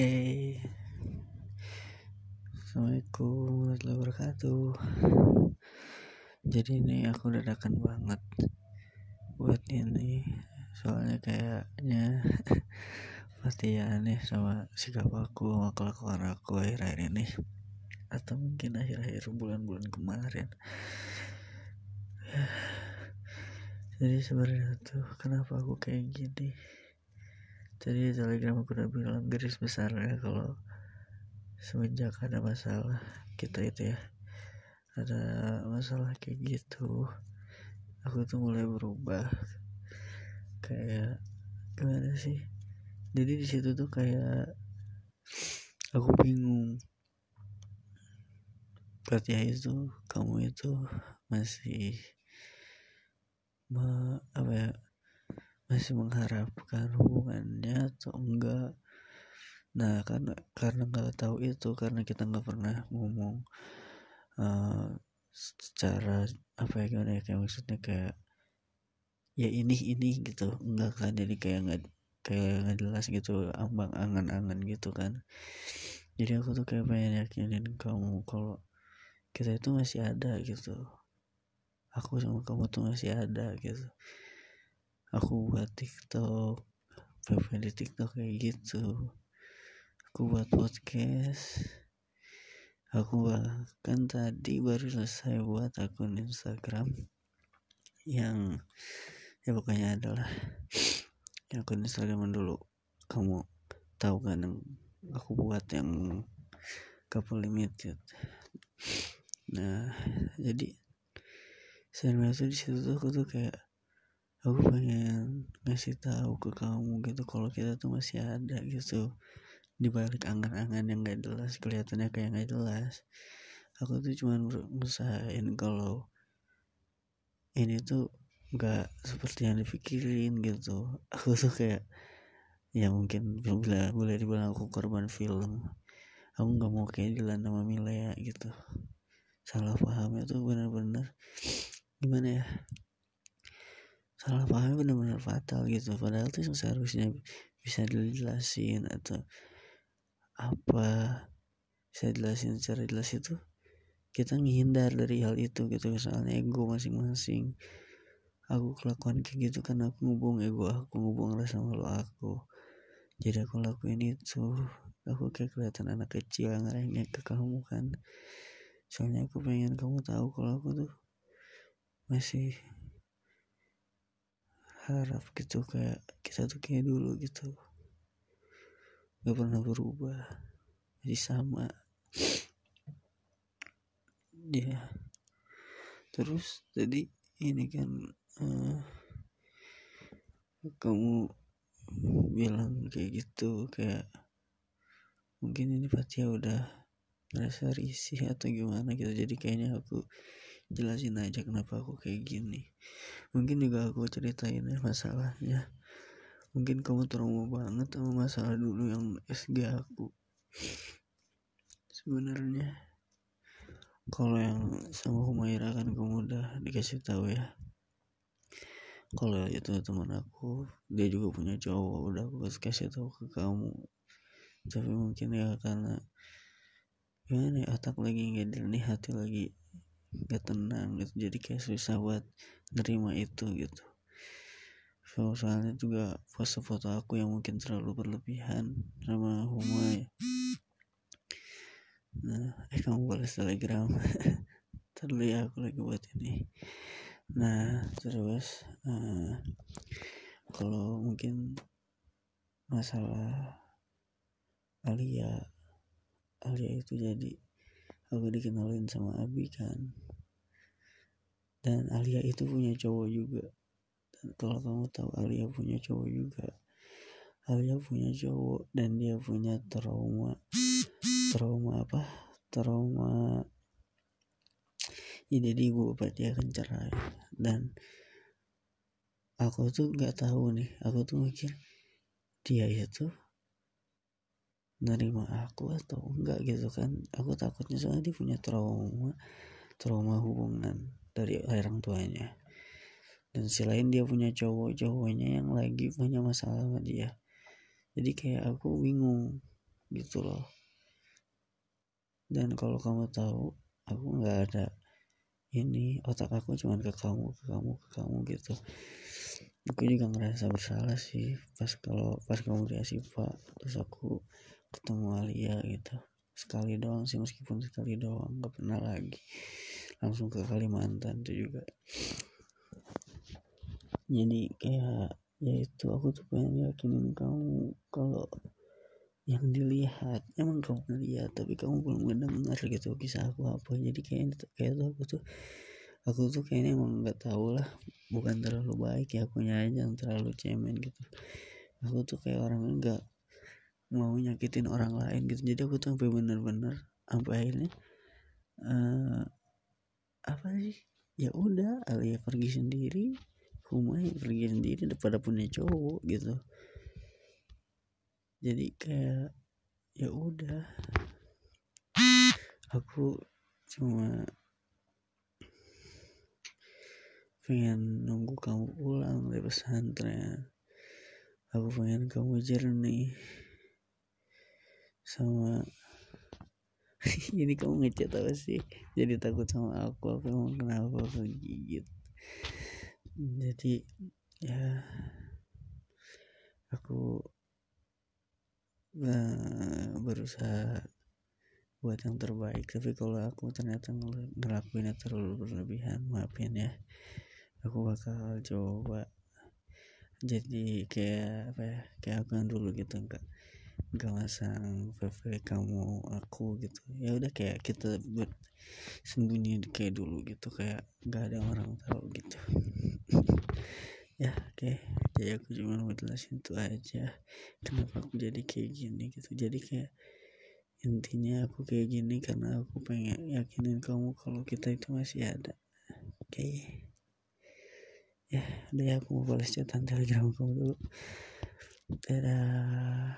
Assalamualaikum warahmatullahi wabarakatuh. Jadi ini aku dadakan banget buat ini. Soalnya kayaknya pasti ya aneh sama sikap aku, sama kelakuan aku akhir-akhir ini. Atau mungkin akhir-akhir bulan-bulan kemarin. Jadi sebenarnya tuh kenapa aku kayak gini? Tadi telegram aku udah bilang garis besar ya kalau semenjak ada masalah kita itu ya ada masalah kayak gitu aku tuh mulai berubah. Kayak gimana sih? Jadi di situ tuh kayak aku bingung. Berarti itu kamu itu masih me, apa ya masih mengharapkan hubungannya atau enggak. Nah karena karena nggak tahu itu karena kita nggak pernah ngomong uh, secara apa ya gimana ya kayak maksudnya kayak ya ini ini gitu. Enggak kan jadi kayak nggak kayak nggak jelas gitu ambang angan-angan gitu kan. Jadi aku tuh kayak pengen yakinin kamu kalau kita itu masih ada gitu. Aku sama kamu tuh masih ada gitu aku buat tiktok PV di tiktok kayak gitu. Aku buat podcast. Aku bahkan tadi baru selesai buat akun Instagram yang ya pokoknya adalah yang akun Instagram dulu. Kamu tahu kan yang aku buat yang couple limited. Nah jadi sebenarnya tuh di situ tuh aku tuh kayak aku pengen ngasih tahu ke kamu gitu kalau kita tuh masih ada gitu. Di balik angan-angan yang gak jelas kelihatannya kayak gak jelas. Aku tuh cuma berusahain kalau ini tuh gak seperti yang dipikirin gitu. Aku tuh kayak ya mungkin bila boleh dibilang aku korban film. Aku nggak mau kayak Dilan sama Milea gitu. Salah pahamnya tuh bener-bener gimana ya salah pahamnya bener-bener fatal gitu. Padahal tuh seharusnya bisa dijelasin atau apa saya jelasin secara jelas itu kita menghindar dari hal itu gitu. Misalnya ego masing-masing. Aku kelakuan kayak gitu kan aku ngubung ego aku ngubung rasa malu aku. Jadi aku lakuin itu. Aku kayak kelihatan anak kecil ngerengek ke kamu kan. Soalnya aku pengen kamu tahu kalau aku tuh masih harap gitu kayak kita tuh kayak dulu gitu. Gak pernah berubah jadi sama. Ya terus tadi ini kan uh, kamu bilang kayak gitu kayak mungkin ini pasti udah merasa risih atau gimana gitu. Jadi kayaknya aku jelasin aja kenapa aku kayak gini. Mungkin juga aku ceritain ya masalahnya. Mungkin kamu trauma banget sama masalah dulu yang SG aku. Sebenarnya kalau yang sama Humaira kan kamu udah dikasih tahu ya. Kalau itu teman aku dia juga punya cowok udah aku kasih tahu ke kamu. Tapi mungkin ya karena gimana ya otak lagi nggak jernih hati lagi gak tenang gitu. Jadi kayak susah buat nerima itu gitu. So, soalnya juga pose foto aku yang mungkin terlalu berlebihan sama Humay nah eh kamu balas telegram. Terlalu ya aku lagi buat ini. Nah terus uh, kalau mungkin masalah Alia Alia itu jadi aku dikenalin sama Abi kan. Dan Alia itu punya cowok juga. Kalau kamu tahu Alia punya cowok juga. Alia punya cowok dan dia punya trauma. Trauma apa? Trauma ya jadi ibu bapak dia akan cerai. Dan aku tuh nggak tahu nih aku tuh mikir dia itu nerima aku atau enggak gitu kan. Aku takutnya soalnya dia punya trauma trauma hubungan dari orang tuanya. Dan selain dia punya cowok cowoknya yang lagi punya masalah sama dia jadi kayak aku bingung gitu loh. Dan kalau kamu tahu aku nggak ada ini otak aku cuma ke kamu ke kamu ke kamu gitu. Aku juga ngerasa bersalah sih pas kalau pas kamu di Asifa terus aku ketemu Alia gitu. Sekali doang sih meskipun sekali doang nggak pernah lagi. Langsung ke Kalimantan itu juga. Jadi kayak ya itu aku tuh pengen yakinin kamu kalau yang dilihat emang kamu lihat tapi kamu belum mendengar gitu kisah aku apa. Jadi kayak kayak tuh aku tuh aku tuh kayaknya emang nggak tahu lah. Bukan terlalu baik ya aku aja yang terlalu cemen gitu. Aku tuh kayak orang enggak mau nyakitin orang lain gitu. Jadi aku tuh sampai bener-bener sampai akhirnya uh, apa sih? Ya udah Alia pergi sendiri Humay pergi sendiri daripada punya cowok gitu. Jadi kayak ya udah. Aku cuma pengen nunggu kamu pulang dari pesantren. Aku pengen kamu jernih sama ini kamu ngechat apa sih? Jadi takut sama aku aku emang kenapa aku gigit. Jadi ya aku uh, berusaha buat yang terbaik. Tapi kalau aku ternyata ngelakuinnya terlalu berlebihan maafin ya. Aku bakal coba. Jadi kayak apa ya? Kayak aku yang dulu gitu enggak enggak masang kamu aku gitu. Ya udah kayak kita buat sembunyi kayak dulu gitu kayak nggak ada orang tahu gitu. Ya oke. Okay. jadi aku cuma mau jelasin itu aja kenapa aku jadi kayak gini gitu. Jadi kayak intinya aku kayak gini karena aku pengen yakinin kamu kalau kita itu masih ada. Oke. Okay. ya udah ya aku mau balas catatan telegram kamu dulu. Dadah